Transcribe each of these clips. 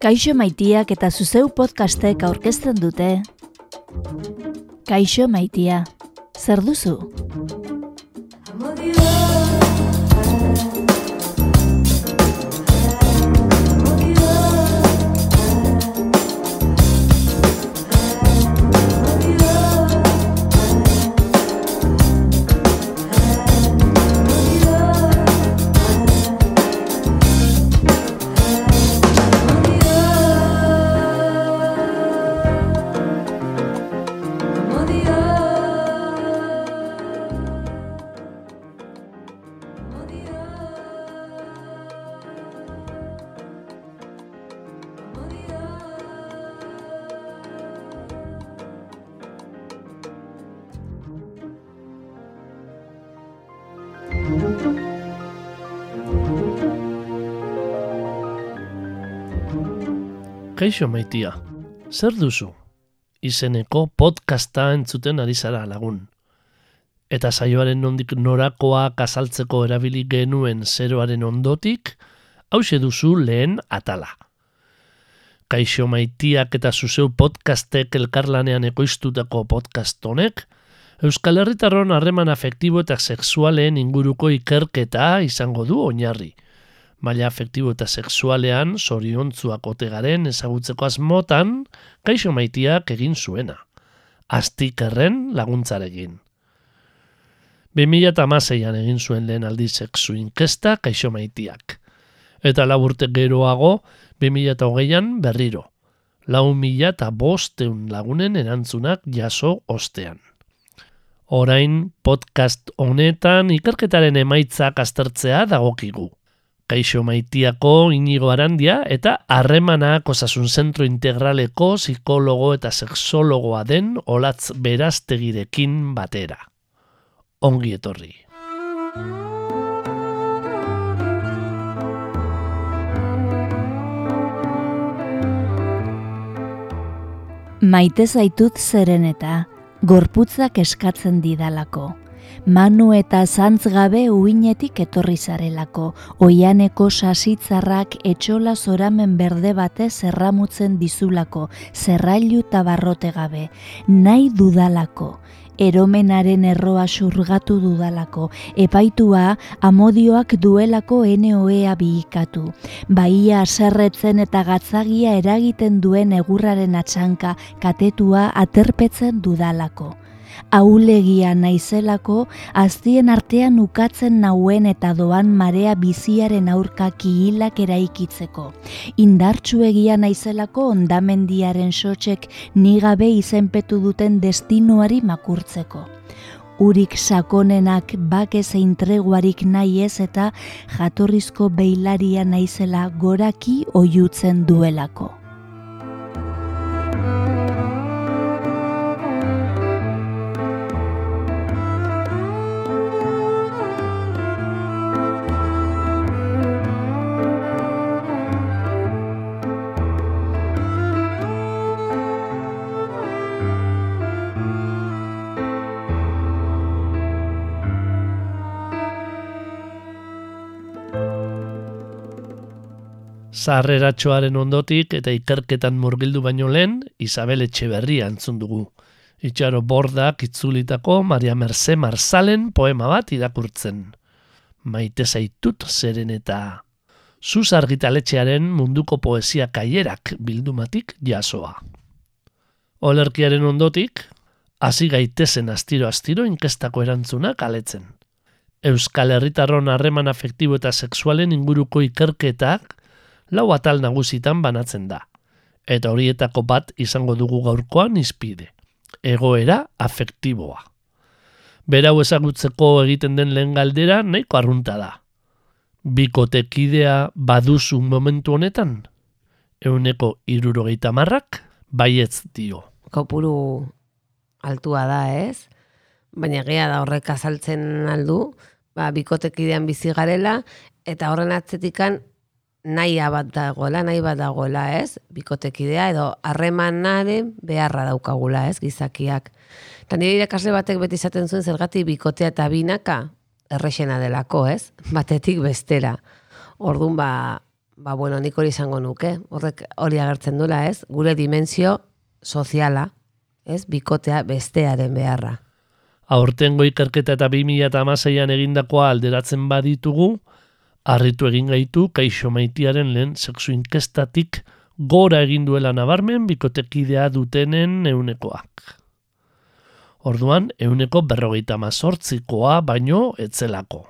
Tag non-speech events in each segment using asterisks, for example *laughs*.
Kaixo maitiak eta zuzeu podcastek aurkezten dute. Kaixo maitia, zer duzu? Kaixo maitia, zer duzu? Izeneko podcasta entzuten ari zara lagun. Eta saioaren nondik norakoa kasaltzeko erabili genuen zeroaren ondotik, hause duzu lehen atala. Kaixo maitiak eta zuzeu podcastek elkarlanean ekoiztutako podcast honek, Euskal Herritarron harreman afektibo eta sexualeen inguruko ikerketa izango du oinarri – maila afektibo eta sexualean zoriontzuak otegaren ezagutzeko asmotan kaixo maitiak egin zuena. Aztik erren laguntzarekin. 2006an egin zuen lehen aldi sexu inkesta kaixo maitiak. Eta laburte geroago 2008an berriro. Lau mila eta bosteun lagunen erantzunak jaso ostean. Orain podcast honetan ikerketaren emaitzak aztertzea dagokigu. Kaixo Maitiako Inigo Arandia eta Harremanak Osasun Zentro Integraleko psikologo eta sexologoa den Olatz Beraztegirekin batera. Ongi etorri. Maite zaitut zeren eta gorputzak eskatzen didalako. Manu eta zantz gabe uinetik etorri zarelako, oianeko sasitzarrak etxola zoramen berde bate zerramutzen dizulako, zerrailu eta barrote gabe, nahi dudalako, eromenaren erroa surgatu dudalako, epaitua amodioak duelako NOEA bihikatu, baia aserretzen eta gatzagia eragiten duen egurraren atxanka katetua aterpetzen dudalako aulegia naizelako aztien artean ukatzen nauen eta doan marea biziaren aurka kihilak eraikitzeko. Indartsu egia naizelako ondamendiaren sotxek nigabe izenpetu duten destinuari makurtzeko. Urik sakonenak bake zein treguarik nahi ez eta jatorrizko beilaria naizela goraki oiutzen duelako. Zarreratxoaren ondotik eta ikerketan murgildu baino lehen, Isabel Etxeberria entzun dugu. Itxaro bordak itzulitako Maria Merce Marsalen poema bat irakurtzen. Maite zaitut zeren eta zuz argitaletxearen munduko poesia kaierak bildumatik jasoa. Olerkiaren ondotik, hasi gaitezen astiro-astiro inkestako erantzunak aletzen. Euskal Herritarron harreman afektibo eta sexualen inguruko ikerketak lau atal nagusitan banatzen da. Eta horietako bat izango dugu gaurkoan izpide. Egoera afektiboa. Berau ezagutzeko egiten den lehen galdera nahiko arrunta da. Bikotekidea baduzu momentu honetan? Euneko irurogeita marrak, baietz dio. Kopuru altua da ez, baina gea da horrek azaltzen aldu, ba, bikotekidean bizi garela, eta horren atzetikan nahi bat dagoela, nahi bat dagoela, ez? Bikotekidea edo harremanaren beharra daukagula, ez? Gizakiak. Eta nire irakasle batek beti izaten zuen zergatik bikotea eta binaka errexena delako, ez? *laughs* Batetik bestera. Orduan ba, ba, bueno, nik hori izango nuke, horrek hori agertzen dula, ez? Gure dimensio soziala, ez? Bikotea bestearen beharra. Aurtengo ikerketa eta 2006an egindakoa alderatzen baditugu, harritu egin gaitu kaixo maitiaren lehen sexu inkestatik gora egin duela nabarmen bikotekidea dutenen eunekoak. Orduan, euneko berrogeita mazortzikoa baino etzelako.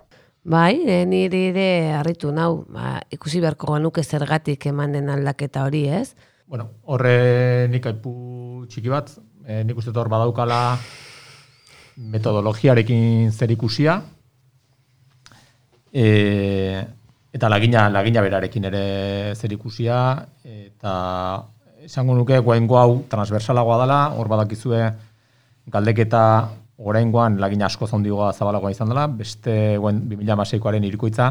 Bai, e, niri ere harritu nau, ba, ikusi beharko ganuke zergatik eman den aldaketa hori, ez? Bueno, horre nik aipu txiki bat, e, nik uste hor badaukala metodologiarekin zer ikusia, e, eta lagina, lagina berarekin ere zer ikusia, eta esango nuke goengo hau transversalagoa dela, hor badakizue, galdeketa oraingoan lagina asko zondigoa zabalagoa izan dela, beste guen 2006koaren irikoitza.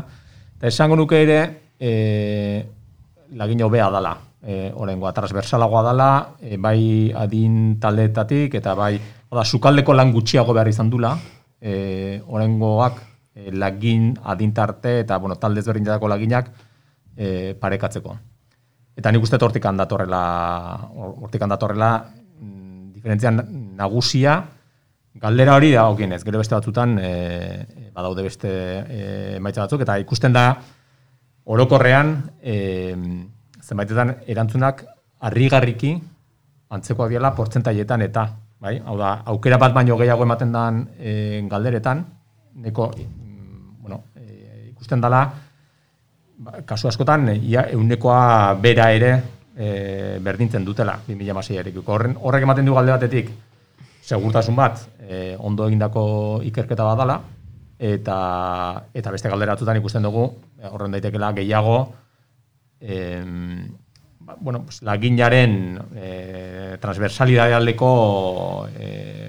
Eta esango nuke ere, e, lagina hobea dela, e, oraingoa transversalagoa dela, e, bai adin taldeetatik, eta bai, oda, sukaldeko lan gutxiago behar izan dula, e, oraingoak e, lagin adintarte eta bueno, talde ezberdinetako laginak e, parekatzeko. Eta nik uste hortik handatorrela, hortik handatorrela, mm, diferentzian nagusia, galdera hori da ez, gero beste batzutan e, badaude beste e, emaitza batzuk, eta ikusten da orokorrean e, zenbaitetan erantzunak harrigarriki antzekoak diela portzentaietan eta, bai? Hau da, aukera bat baino gehiago ematen dan e, galderetan, neko, ikusten dela, ba, kasu askotan, ia, eunekoa bera ere e, berdintzen dutela, 2000 maseiarik. Horrek ematen du galde batetik, segurtasun bat e, ondo egindako ikerketa bat dela, eta, eta beste galderatutan ikusten dugu, horren daitekela gehiago, e, bueno, pues, laginaren e, transversalidade aldeko e,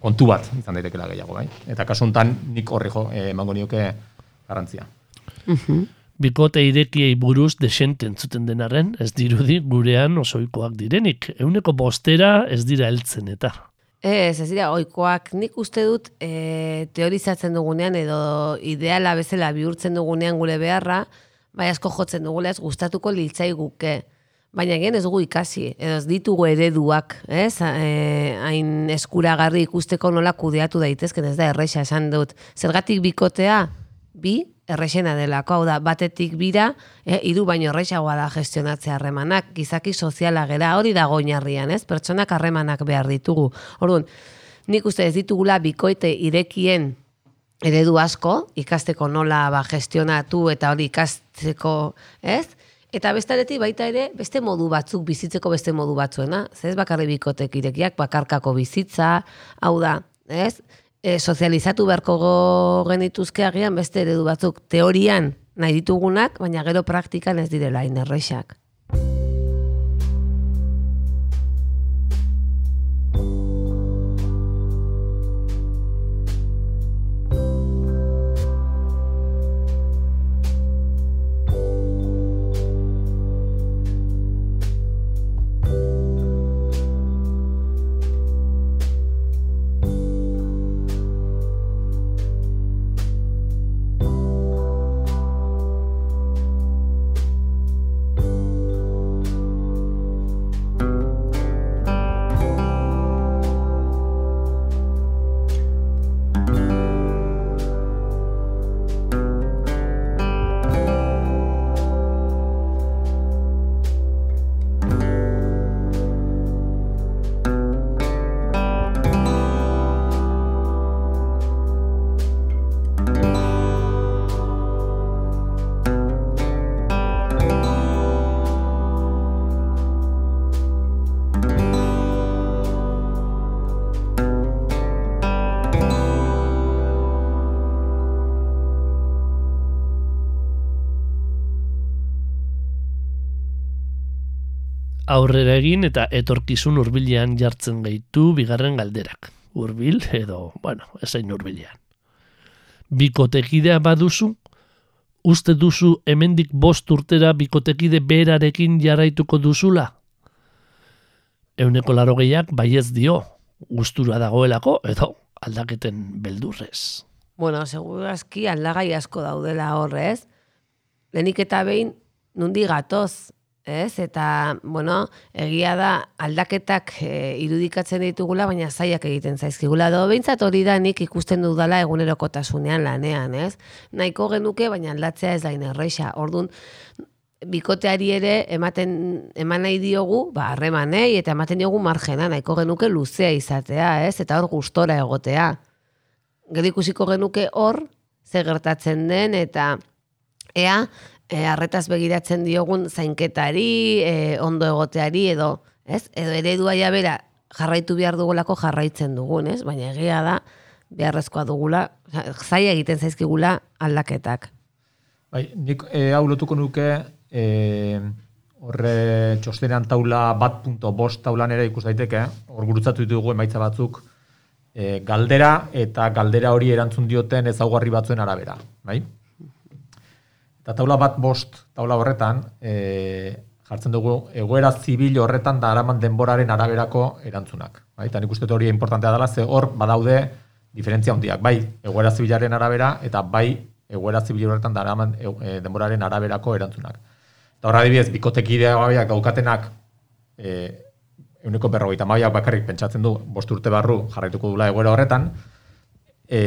kontu bat izan daitekela gehiago, bai? Eta kasu honetan nik horri jo, emango nioke garrantzia bikote irekiei buruz desente entzuten denarren, ez dirudi gurean osoikoak direnik. Euneko bostera ez dira heltzen eta. Ez, ez dira, oikoak nik uste dut e, teorizatzen dugunean edo ideala bezala bihurtzen dugunean gure beharra, bai asko jotzen dugula ez gustatuko liltzai guke. Baina gen ez dugu ikasi, edo ez ditugu ereduak, ez? E, eskuragarri ikusteko nola kudeatu daitezken, ez da erresa esan dut. Zergatik bikotea, bi, errexena delako, hau da, batetik bira, e, iru baino errexagoa da gestionatzea harremanak, gizaki soziala gera, hori da goinarrian, ez? Pertsonak harremanak behar ditugu. Orduan, nik uste ez ditugula bikoite irekien eredu asko, ikasteko nola ba, gestionatu eta hori ikasteko, ez? Eta bestaretik baita ere, beste modu batzuk bizitzeko beste modu batzuena. Zez bakarri bikotek irekiak, bakarkako bizitza, hau da, ez? e, sozializatu beharko genituzke agian beste eredu batzuk teorian nahi ditugunak, baina gero praktikan ez direla inerreixak. Aurrera egin eta etorkizun hurbilean jartzen gaitu bigarren galderak. Hurbil edo, bueno, esain hurbilean. Bikotekidea baduzu, uste duzu hemendik bost urtera bikotekide berarekin jarraituko duzula? Euneko laro gehiak baiez dio, gustura dagoelako edo aldaketen beldurrez. Bueno, segurazki aldagai asko daudela horrez, lehenik eta behin nundi gatoz, ez? Eta, bueno, egia da aldaketak e, irudikatzen ditugula, baina zaiak egiten zaizkigula. Do, behintzat hori da nik ikusten dudala egunerokotasunean lanean, ez? Nahiko genuke, baina aldatzea ez da inerreixa. Orduan, bikoteari ere ematen eman nahi diogu, ba, harremanei, eta ematen diogu margena, nahiko genuke luzea izatea, ez? Eta hor gustora egotea. Gero ikusiko genuke hor, ze gertatzen den, eta ea, e, arretaz begiratzen diogun zainketari, e, ondo egoteari edo, ez? Edo eredua ja bera jarraitu behar dugulako jarraitzen dugun, ez? Baina egia da beharrezkoa dugula, zai egiten zaizkigula aldaketak. Bai, nik e, hau lotuko nuke e, horre txostenean taula bat punto bost taulan ere ikus daiteke, hor gurutzatu ditugu emaitza batzuk, e, galdera eta galdera hori erantzun dioten ezaugarri batzuen arabera, bai? Eta taula bat bost, taula horretan, e, jartzen dugu, egoera zibil horretan da araman denboraren araberako erantzunak. Bai? Eta nik uste hori importantea dela, ze hor badaude diferentzia handiak. Bai, egoera zibilaren arabera, eta bai, egoera zibil horretan da araman e, denboraren araberako erantzunak. Eta horra dibidez, bikotekidea gaiak gaukatenak, e, euneko berrogeita maiak bakarrik pentsatzen du, bost urte barru jarraituko dula egoera horretan, e,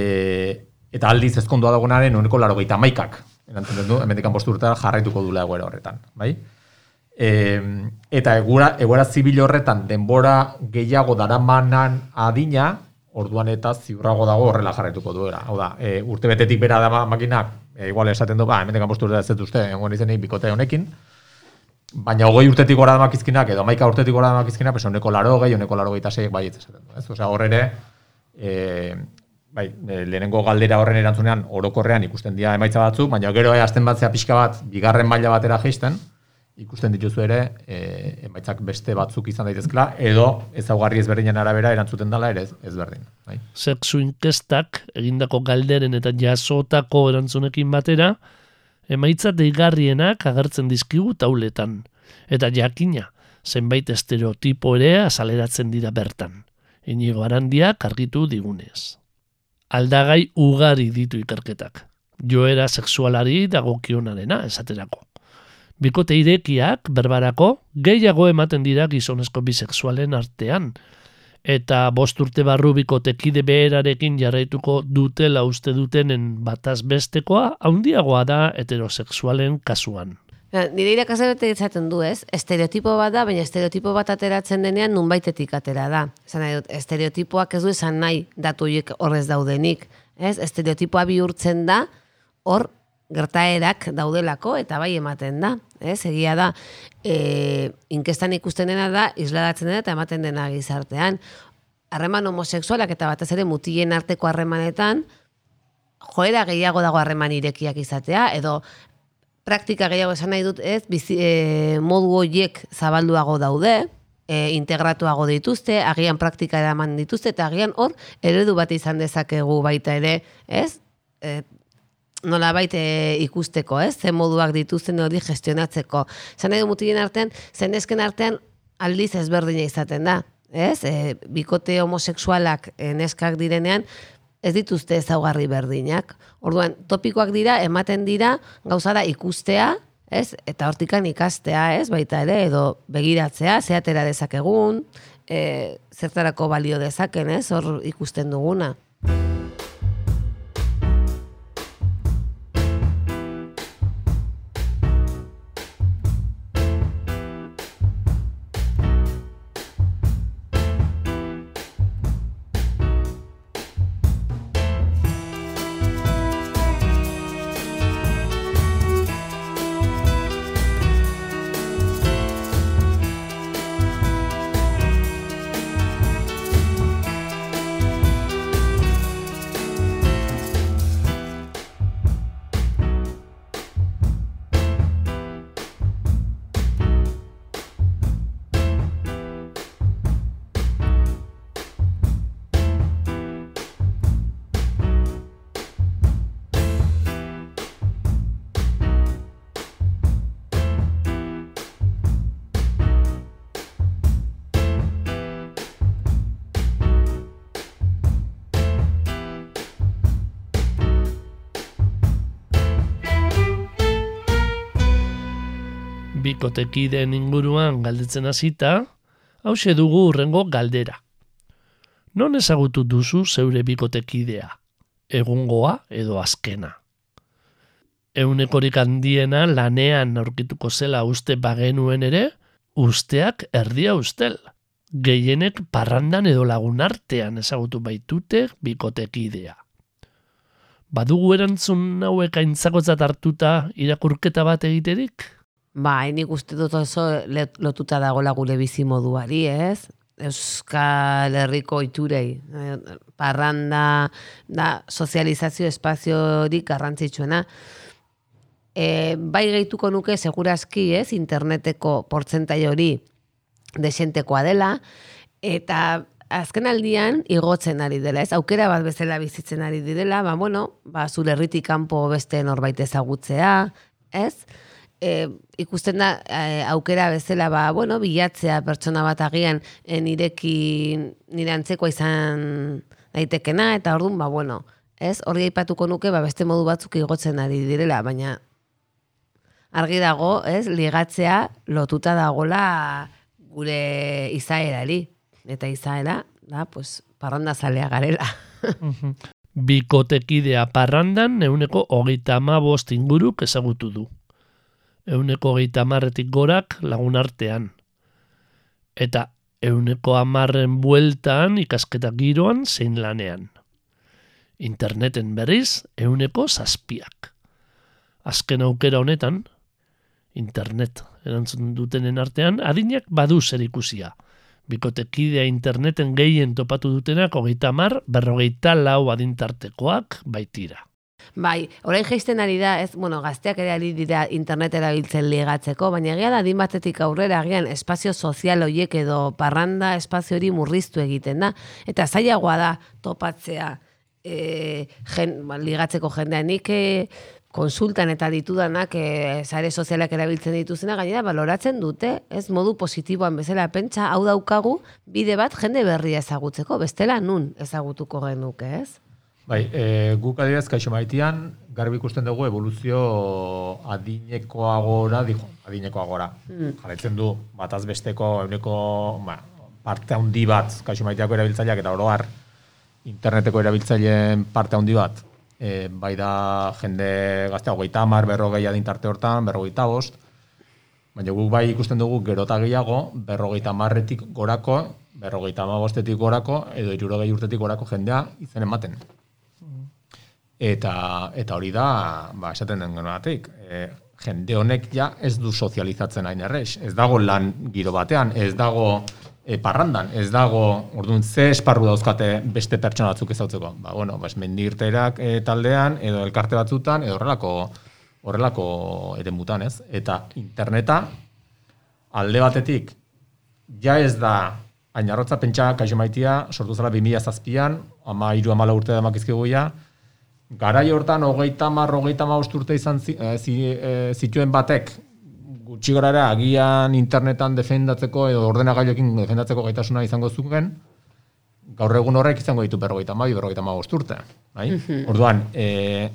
eta aldiz ezkondua dagoenaren euneko laro maikak erantzun du, hemendikan bostu urtera jarraituko dula egoera horretan, bai? E, eta egoera, egoera zibil horretan denbora gehiago daramanan adina, orduan eta ziurrago dago horrela jarraituko duela. Hau da, e, urte betetik bera da makinak, e, igual esaten du, ba, hemendikan bostu urtera ez uste, egon izenik bikote honekin, baina hogei urtetik gora damakizkinak, edo maika urtetik gora damakizkinak, pues, honeko laro gehi, honeko laro gehi taseiek bai esaten du. Ez? Osea, horre ere, e, bai, e, lehenengo galdera horren erantzunean orokorrean ikusten dira emaitza batzuk, baina gero hasten batzea pixka bat bigarren maila batera jaisten, ikusten dituzu ere e, emaitzak beste batzuk izan daitezkela, edo ezaugarri ezberdinen arabera erantzuten dela ere ezberdin. Bai. Sexu inkestak egindako galderen eta jasotako erantzunekin batera, emaitza deigarrienak agertzen dizkigu tauletan, eta jakina, zenbait estereotipo ere azaleratzen dira bertan. Inigo arandiak argitu digunez aldagai ugari ditu ikerketak. Joera sexualari dagokionarena esaterako. Bikote irekiak berbarako gehiago ematen dira gizonezko bisexualen artean, eta bost urte barru bikotekide beherarekin jarraituko dutela uste dutenen bataz bestekoa, haundiagoa da heterosexualen kasuan. Nire irakasle izaten du, ez? Estereotipo bat da, baina estereotipo bat ateratzen denean nunbaitetik atera da. Zan nahi estereotipoak ez du esan nahi datuik horrez daudenik. Ez? Estereotipoa bihurtzen da, hor gertaerak daudelako eta bai ematen da. Ez? Egia da, e, inkestan ikusten dena da, isladatzen dena eta ematen dena gizartean. Harreman homoseksualak eta batez ere mutien arteko harremanetan, joera gehiago dago harreman irekiak izatea, edo praktika gehiago esan nahi dut ez, bizi, e, modu horiek zabalduago daude, e, integratuago dituzte, agian praktika eraman dituzte, eta agian hor, eredu bat izan dezakegu baita ere, ez? E, nola baita ikusteko, ez? Ze moduak dituzten hori gestionatzeko. Zan nahi du mutien artean, zen artean aldiz ezberdina izaten da. Ez? E, bikote homoseksualak e, neskak direnean, ez dituzte ezaugarri berdinak. Orduan, topikoak dira, ematen dira, gauza da ikustea, ez? Eta hortikan ikastea, ez? Baita ere, edo begiratzea, zeatera dezakegun, e, zertarako balio dezaken, ez? Hor ikusten duguna. Bikotekideen inguruan galdetzen hasita, hause dugu urrengo galdera. Non ezagutu duzu zeure bikotekidea? Egungoa edo azkena? Eunekorik handiena lanean aurkituko zela uste bagenuen ere, usteak erdia ustel. Gehienek parrandan edo lagun artean ezagutu baitute bikotekidea. Badugu erantzun hauek aintzakotzat hartuta irakurketa bat egiterik? Ba, nik uste dut oso lotuta dagoela gure bizi moduari, ez? Euskal Herriko iturei. Parranda, da, sozializazio espaziorik garrantzitsuena. E, bai gehituko nuke segurazki, ez? Interneteko portzentai hori desentekoa dela, eta azken aldian igotzen ari dela, ez? Aukera bat bezala bizitzen ari direla, ba, bueno, ba, zure herritik kanpo beste norbait ezagutzea, ez? E, ikusten da e, aukera bezala ba, bueno, bilatzea pertsona bat agian e, nirekin nire antzekoa izan daitekena eta orduan ba bueno, ez? Hori aipatuko nuke ba beste modu batzuk igotzen ari direla, baina argi dago, ez? Ligatzea lotuta dagola gure izaerari eta izaera da pues parranda zalea garela. *laughs* Bikotekidea parrandan euneko hogeita ama bost inguruk ezagutu du. Euneko hogeita amarretik gorak lagun artean. Eta euneko amarren bueltan ikasketa giroan zein lanean. Interneten berriz euneko zazpiak. Azken aukera honetan, internet erantzun dutenen artean, adinak badu zer ikusia. Bikotekidea interneten gehien topatu dutenak hogeita mar, berrogeita lau adintartekoak baitira. Bai, orain jaisten ari da, ez, bueno, gazteak ere ari dira internet erabiltzen ligatzeko, baina egia da adin batetik aurrera agian espazio sozial hoiek edo parranda espazio hori murriztu egiten da, eta zailagoa da topatzea e, jen, ba, ligatzeko jendea. Nik e, konsultan eta ditudanak e, sare sozialak erabiltzen dituzena gainera baloratzen dute, ez modu positiboan bezala pentsa, hau daukagu bide bat jende berria ezagutzeko, bestela nun ezagutuko genuke, ez? Bai, e, guk adibidez kaixo maitian, garbi ikusten dugu evoluzio adinekoagora, dijo, adinekoagora. Mm. Jarraitzen du, bataz besteko, euneko, ba, parte handi bat, kaixo maiteako erabiltzaileak, eta oroar, interneteko erabiltzaileen parte handi bat, e, bai da jende gaztea, hogeita hamar, berrogei adintarte hortan, berrogeita bost, baina guk bai ikusten dugu gerota gehiago, berrogeita marretik gorako, berrogeita bostetik gorako, edo irurogei urtetik gorako jendea izen ematen. Eta, eta hori da, ba, esaten den genuatik, e, jende honek ja ez du sozializatzen hain errex. Ez dago lan giro batean, ez dago e, parrandan, ez dago, orduan, ze esparru dauzkate beste pertsona batzuk ezautzeko. Ba, bueno, ba, mendirterak e, taldean, edo elkarte batzutan, edo horrelako, horrelako ere mutan, ez? Eta interneta, alde batetik, ja ez da, ainarrotza pentsa kaixo maitia, sortu zela 2000 zazpian, ama iru amala urte da makizkigu ja, garai hortan hogeita mar, hogeita ma urte izan zi, eh, zi, eh, zituen batek gutxi gorara agian internetan defendatzeko edo ordenagailuekin defendatzeko gaitasuna izango zuen, gaur egun horrek izango ditu berrogeita ma, berrogeita ma urte. Bai? Orduan, e,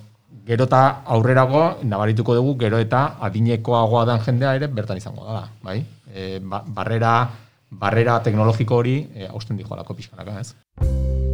gero eta aurrerago, nabarituko dugu, gero eta adinekoagoa dan jendea ere bertan izango da. Bai? E, ba, barrera, barrera teknologiko hori e, dijo alako pixkanaka, ez?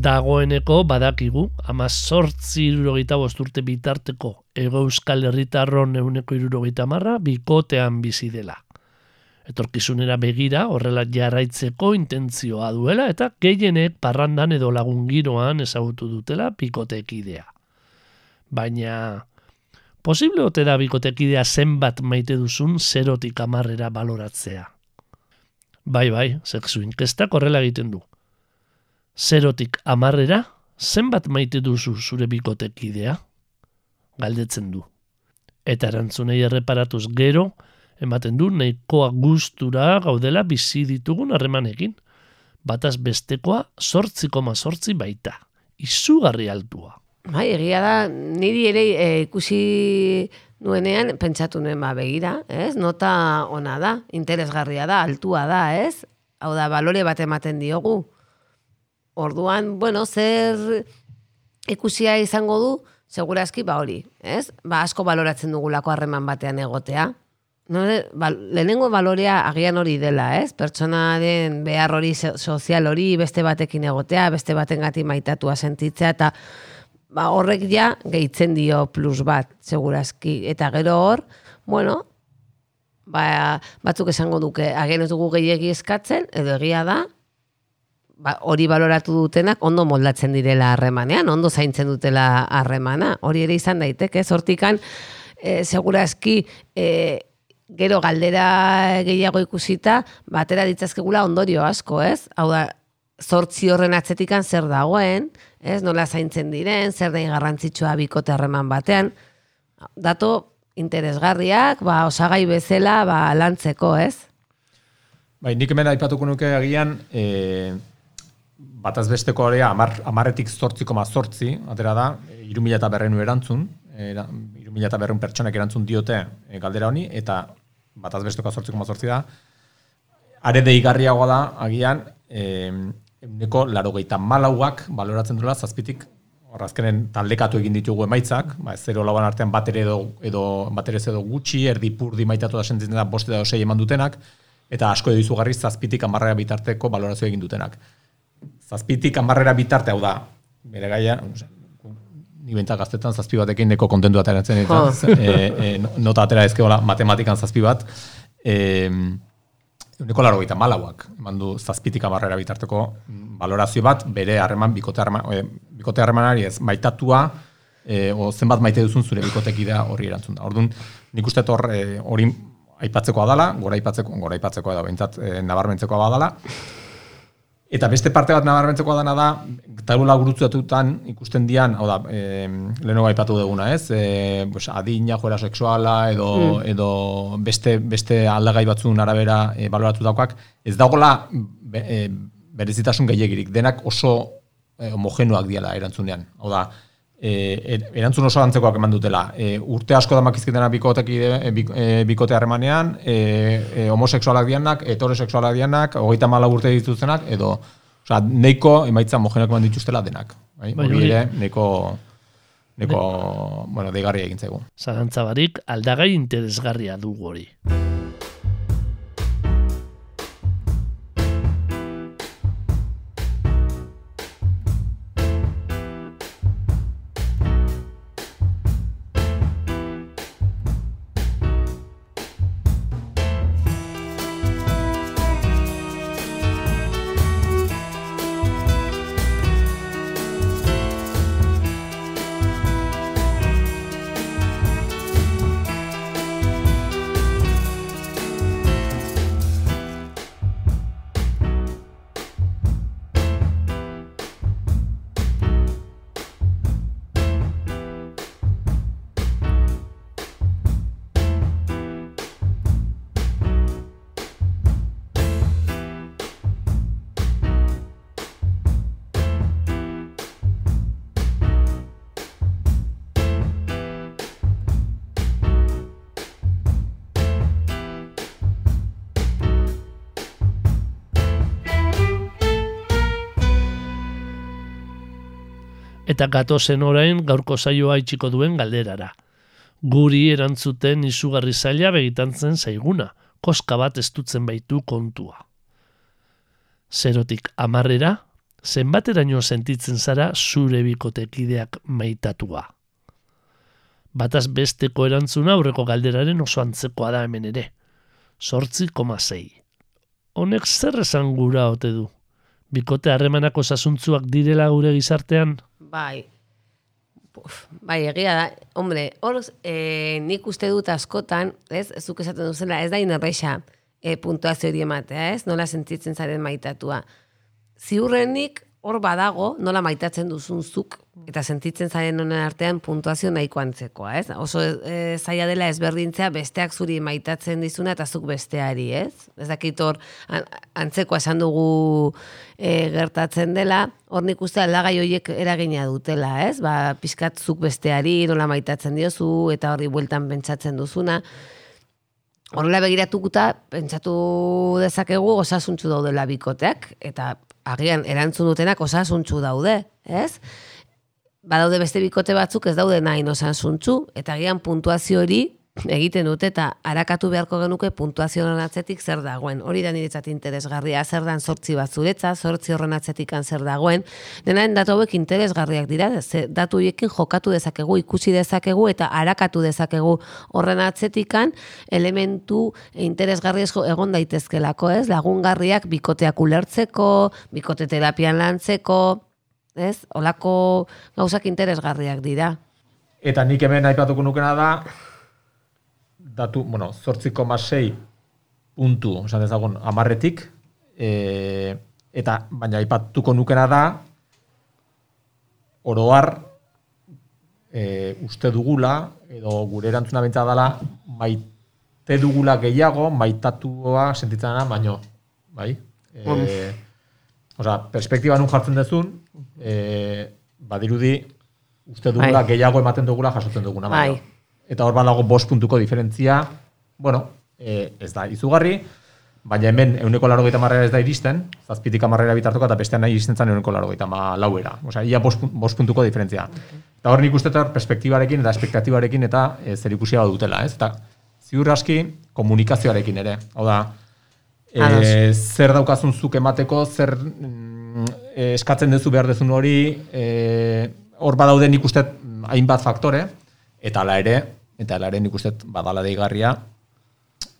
Dagoeneko badakigu, ama sortzi irurogeita bosturte bitarteko ego euskal herritarron euneko irurogeita marra bikotean bizi dela. Etorkizunera begira horrela jarraitzeko intentzioa duela eta gehienek parrandan edo lagungiroan ezagutu dutela bikotekidea. Baina, posible ote da bikotekidea zenbat maite duzun zerotik amarrera baloratzea. Bai, bai, sexu inkestak horrela egiten du. Zerotik amarrera, zenbat maite duzu zure bikotekidea? Galdetzen du. Eta erantzunei erreparatuz gero, ematen du nahikoa gustura gaudela bizi ditugun harremanekin. Bataz bestekoa sortzi koma sortzi baita. Izugarri altua. Bai, egia da, niri ere e, ikusi nuenean, pentsatu nuen ba, begira, ez? Nota ona da, interesgarria da, altua da, ez? Hau da, balore bat ematen diogu. Orduan, bueno, zer ikusia izango du, segurazki ba hori, ez? Ba, asko baloratzen dugulako harreman batean egotea. No, ba, lehenengo balorea agian hori dela, ez? Pertsonaren behar hori so- sozial hori beste batekin egotea, beste baten gati maitatua sentitzea, eta ba, horrek ja gehitzen dio plus bat, segurazki. Eta gero hor, bueno, ba, batzuk esango duke, agian ez dugu gehiegi eskatzen, edo egia da, ba, hori baloratu dutenak ondo moldatzen direla harremanean, ondo zaintzen dutela harremana. Hori ere izan daiteke, zortikan, e, segurazki, e, gero galdera gehiago ikusita, batera ditzazkegula ondorio asko, ez? Hau da, zortzi horren atzetikan zer dagoen, ez? Nola zaintzen diren, zer da garrantzitsua bikote harreman batean. Dato interesgarriak, ba, osagai bezala, ba, lantzeko, ez? Bai, nik hemen aipatuko nuke agian, e, bataz besteko area, amar, amarretik zortzi koma zortzi, atera da, iru mila eta berrenu erantzun, era, iru mila eta berreun pertsonak erantzun diote e, galdera honi, eta bataz besteko zortzi koma zortzi da, are deigarriagoa da, agian, e, euneko laro malauak baloratzen duela zazpitik, horrazkenen taldekatu egin ditugu emaitzak, ba, zero lauan artean bat ere edo, edo, bat ere edo gutxi, erdi purdi maitatu da sentitzen da boste da sei eman dutenak, eta asko edo izugarri zazpitik amarrera bitarteko balorazio egin dutenak. Zazpitik amarrera bitarte hau da, bere gaia, ni bentak gaztetan zazpi batekin neko kontentu ateratzen eta e, e, nota atera ezkeola matematikan zazpi bat, e, Uneko laro gaita malauak, eman du zazpitik amarrera bitarteko balorazio bat, bere harreman, bikote harreman, e, bikote harremanari ez, maitatua, e, o zenbat maite duzun zure bikotekidea horri erantzun da. Orduan, nik uste dut hor e, hori aipatzekoa dala, gora aipatzeko, gora aipatzekoa da, behintzat e, nabarmentzekoa badala. Eta beste parte bat nabarmentzekoa dana da, taula gurutzatutan ikusten dian, hau da, e, lehenago aipatu duguna, ez? E, pues, adina, joera sexuala, edo, edo beste, beste aldagai batzun arabera e, baloratu daukoak, ez dagoela be, e, berezitasun gehiagirik, denak oso e, homogenoak diala erantzunean. Hau da, e, er- erantzun oso antzekoak eman dutela. E, urte asko da makizketena bikoteki, e, e, bikote harremanean, e, e, homosexualak dianak, heterosexualak dianak, hogeita mala urte dituztenak, edo, osea, neiko emaitza homogenoak eman dituztela denak. Bai? Hori ere, neko, neko, bueno, deigarria egin zaigu. Zalantza barik, aldagai interesgarria dugu hori. Eta gatozen orain gaurko saioa itxiko duen galderara. Guri erantzuten izugarri zaila begitantzen zaiguna, koska bat estutzen baitu kontua. Zerotik amarrera, zenbateraino sentitzen zara zure bikotekideak maitatua. Bataz besteko erantzuna aurreko galderaren oso antzekoa da hemen ere. Sortzi koma zei. Honek zer esan gura ote du? Bikote harremanak osasuntzuak direla gure gizartean? Bai. Uf, bai, egia da. Hombre, hor e, nik uste dut askotan, ez, zuk esaten duzela, ez da inerreixa e, puntuazio hori ematea, ez? Nola sentitzen zaren maitatua. Ziurrenik hor badago, nola maitatzen duzun zuk, eta sentitzen zaren honen artean puntuazio nahiko antzekoa, ez? Oso e, zaila dela ezberdintzea besteak zuri maitatzen dizuna eta zuk besteari, ez? Ez dakit hor an- antzekoa esan dugu e, gertatzen dela, hor nik uste aldagai horiek eragina dutela, ez? Ba, pixkat zuk besteari nola maitatzen diozu eta horri bueltan pentsatzen duzuna. Horrela begiratukuta, pentsatu dezakegu osasuntzu daudela bikoteak, eta agian erantzun dutenak osasuntzu daude, ez? Badaude beste bikote batzuk ez daude nahi osasuntzu, eta agian puntuazio hori egiten dute eta arakatu beharko genuke puntuazio horren atzetik zer dagoen. Hori da niretzat interesgarria, zer dan sortzi bat zuretza, sortzi horren atzetikan zer dagoen. Denaren datu hauek interesgarriak dira, ze datu horiekin jokatu dezakegu, ikusi dezakegu eta arakatu dezakegu horren atzetikan elementu interesgarri esko egon daitezkelako, ez? Lagungarriak bikoteak ulertzeko, bikote terapian lantzeko, ez? Olako gauzak interesgarriak dira. Eta nik hemen aipatuko nukena da, datu, bueno, zortziko masei puntu, esan dezagun, amarretik, e, eta baina aipatuko nukena da, oroar, e, uste dugula, edo gure erantzuna bentsa dela, maite dugula gehiago, maitatua sentitzen dena, baino, bai? E, Osa, perspektiba nun jartzen dezun, e, badirudi, uste dugula Bai. gehiago ematen dugula jasotzen duguna. baino. Bai. Eta hor badago bost puntuko diferentzia, bueno, e, ez da izugarri, baina hemen euneko laro marrera ez da iristen, zazpitik amarrera bitartuko eta bestean nahi iristen zen euneko laro lauera. Osea, ia bost, bost puntuko diferentzia. Eta hor nik uste perspektibarekin eta espektatibarekin eta e, zer ikusia dutela, ez? Eta ziur aski komunikazioarekin ere. Hau da, e, zer daukazun zuk emateko, zer mm, eskatzen duzu behar dezun hori, e, hor badaude nik uste mm, hainbat faktore, eta ala ere, eta nik uste badala deigarria,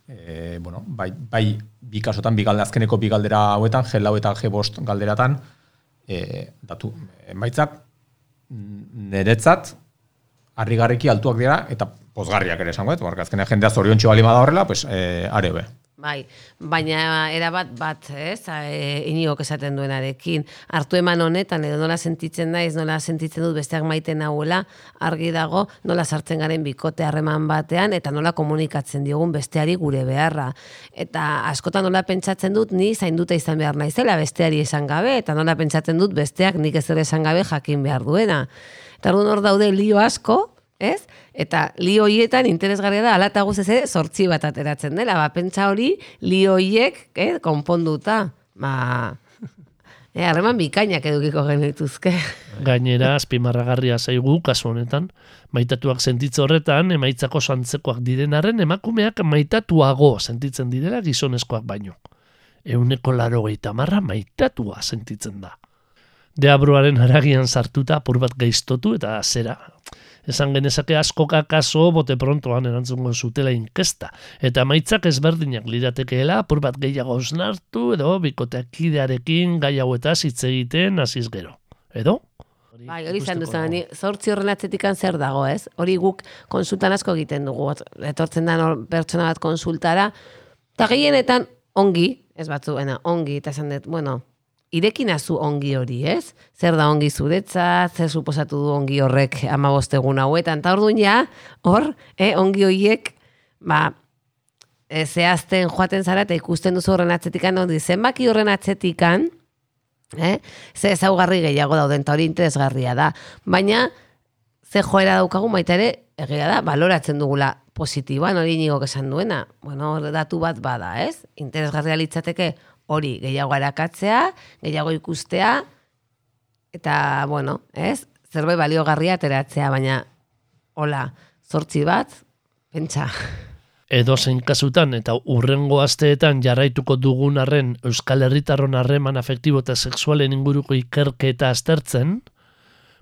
e, bueno, bai, bai bi kasotan, bi galde, azkeneko bi galdera hauetan, G lau eta G bost galderatan, e, datu, emaitzak, niretzat, harrigarriki altuak dira, eta pozgarriak ere esango, eta azkenean jendea zoriontxo bali bada horrela, pues, e, are be. Bai, baina erabat bat, ez, e, inigok esaten duenarekin, hartu eman honetan, edo nola sentitzen naiz, nola sentitzen dut besteak maite nahuela, argi dago, nola sartzen garen bikote harreman batean, eta nola komunikatzen diogun besteari gure beharra. Eta askotan nola pentsatzen dut, ni zainduta izan behar naizela besteari esan gabe, eta nola pentsatzen dut besteak nik ez ere esan gabe jakin behar duena. Eta hor daude lio asko, ez? Eta lio hoietan interesgarria da, alata guzez ere, sortzi bat ateratzen dela. Ba, pentsa hori, lio hoiek, eh, konponduta. Ba, *laughs* eh, harreman bikainak edukiko genituzke. Gainera, azpimarragarria zaigu, kasu honetan, maitatuak sentitze horretan, emaitzako santzekoak direnaren emakumeak maitatuago sentitzen direla gizonezkoak baino. Euneko laro marra maitatua sentitzen da. Deabroaren haragian sartuta apur bat gaiztotu eta zera. Esan genezake askoka kaso bote prontoan erantzungo zutela inkesta. Eta maitzak ezberdinak liratekeela apur bat gehiago osnartu edo bikoteakidearekin gai hauetaz hitz egiten hasiz gero. Edo? Bai, hori izan duzu, ni zortzi horren atzetikan zer dago, ez? Hori guk konsultan asko egiten dugu, etortzen da pertsona bat konsultara, eta gehienetan ongi, ez batzuena, ongi, eta esan dut, bueno, irekin azu ongi hori, ez? Zer da ongi zuretzat, zer suposatu du ongi horrek amabostegun hauetan, eta orduan ja, hor, eh, ongi horiek, ba, e, zehazten joaten zara eta ikusten duzu horren atzetikan, hori zenbaki horren atzetikan, eh? ze ezaugarri gehiago dauden, eta hori interesgarria da. Baina, ze joera daukagu baita ere, egia da, baloratzen dugula positiboan, hori nigok esan duena. Bueno, datu bat bada, ez? Interesgarria litzateke hori gehiago arakatzea, gehiago ikustea, eta, bueno, ez? Zerbait baliogarria ateratzea, baina, hola, zortzi bat, pentsa. edo zein kasutan eta urrengo asteetan jarraituko dugun arren Euskal Herritarron harreman afektibo eta sexualen inguruko ikerketa aztertzen,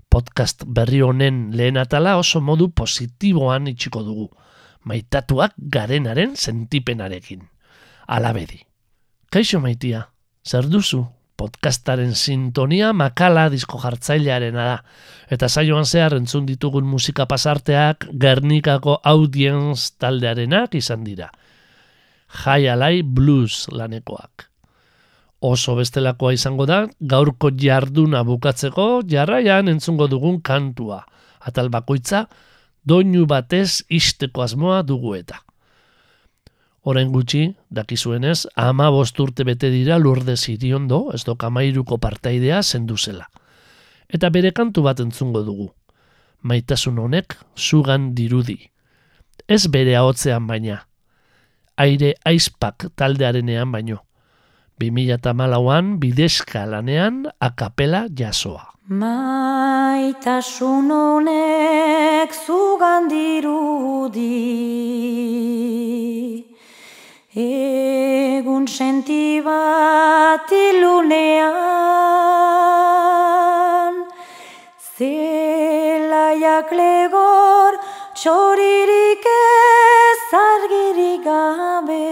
podcast berri honen lehen atala oso modu positiboan itxiko dugu, maitatuak garenaren sentipenarekin. Alabedi. Kaixo maitia, zer duzu? Podcastaren sintonia makala disko jartzailearena da. Eta saioan zehar entzun ditugun musika pasarteak Gernikako audienz taldearenak izan dira. Jai alai blues lanekoak. Oso bestelakoa izango da, gaurko jarduna bukatzeko jarraian entzungo dugun kantua. Atal bakoitza, doinu batez isteko asmoa dugu eta. Orain gutxi, dakizuenez, ama urte bete dira lurde ziriondo, ez doka mairuko partaidea zendu zela. Eta bere kantu bat entzungo dugu. Maitasun honek, zugan dirudi. Ez bere ahotzean baina. Aire aizpak taldearenean baino. 2008an bidezka lanean akapela jasoa. Maitasun honek zugan dirudi. Egun senti bat ilunean Zelaiak legor txoririk ez argirik gabe.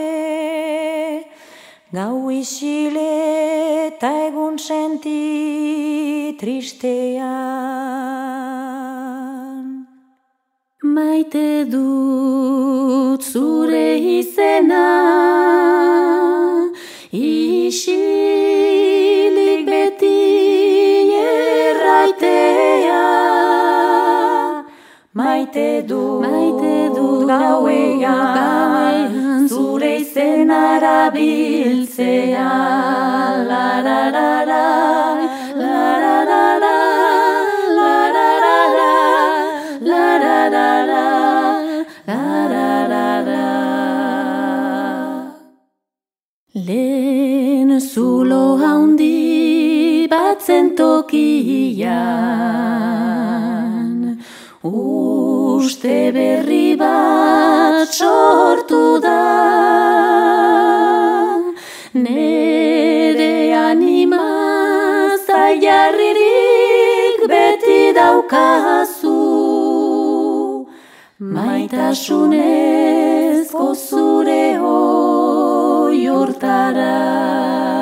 Gau isile eta egun senti tristean. Maite dut zure izena Isilik beti erraitea Maite dut, maite dut gauean Zure izena erabiltzea La la la la La la la la La la la la La la la la La batzen tokian. Uste berri bat sortu da. Nere anima zailarririk beti daukazu. Maitasunezko zure hoi hortara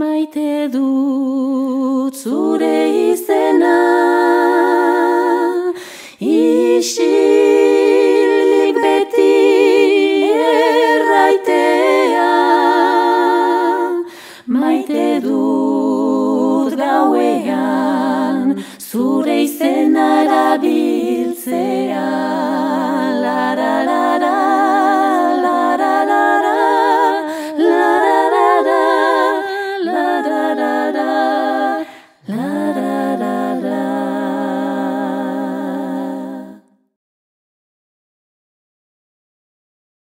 Maite dut zure izena. Isilik beti erraitea. Maite dut gauean zure izena erabiltzea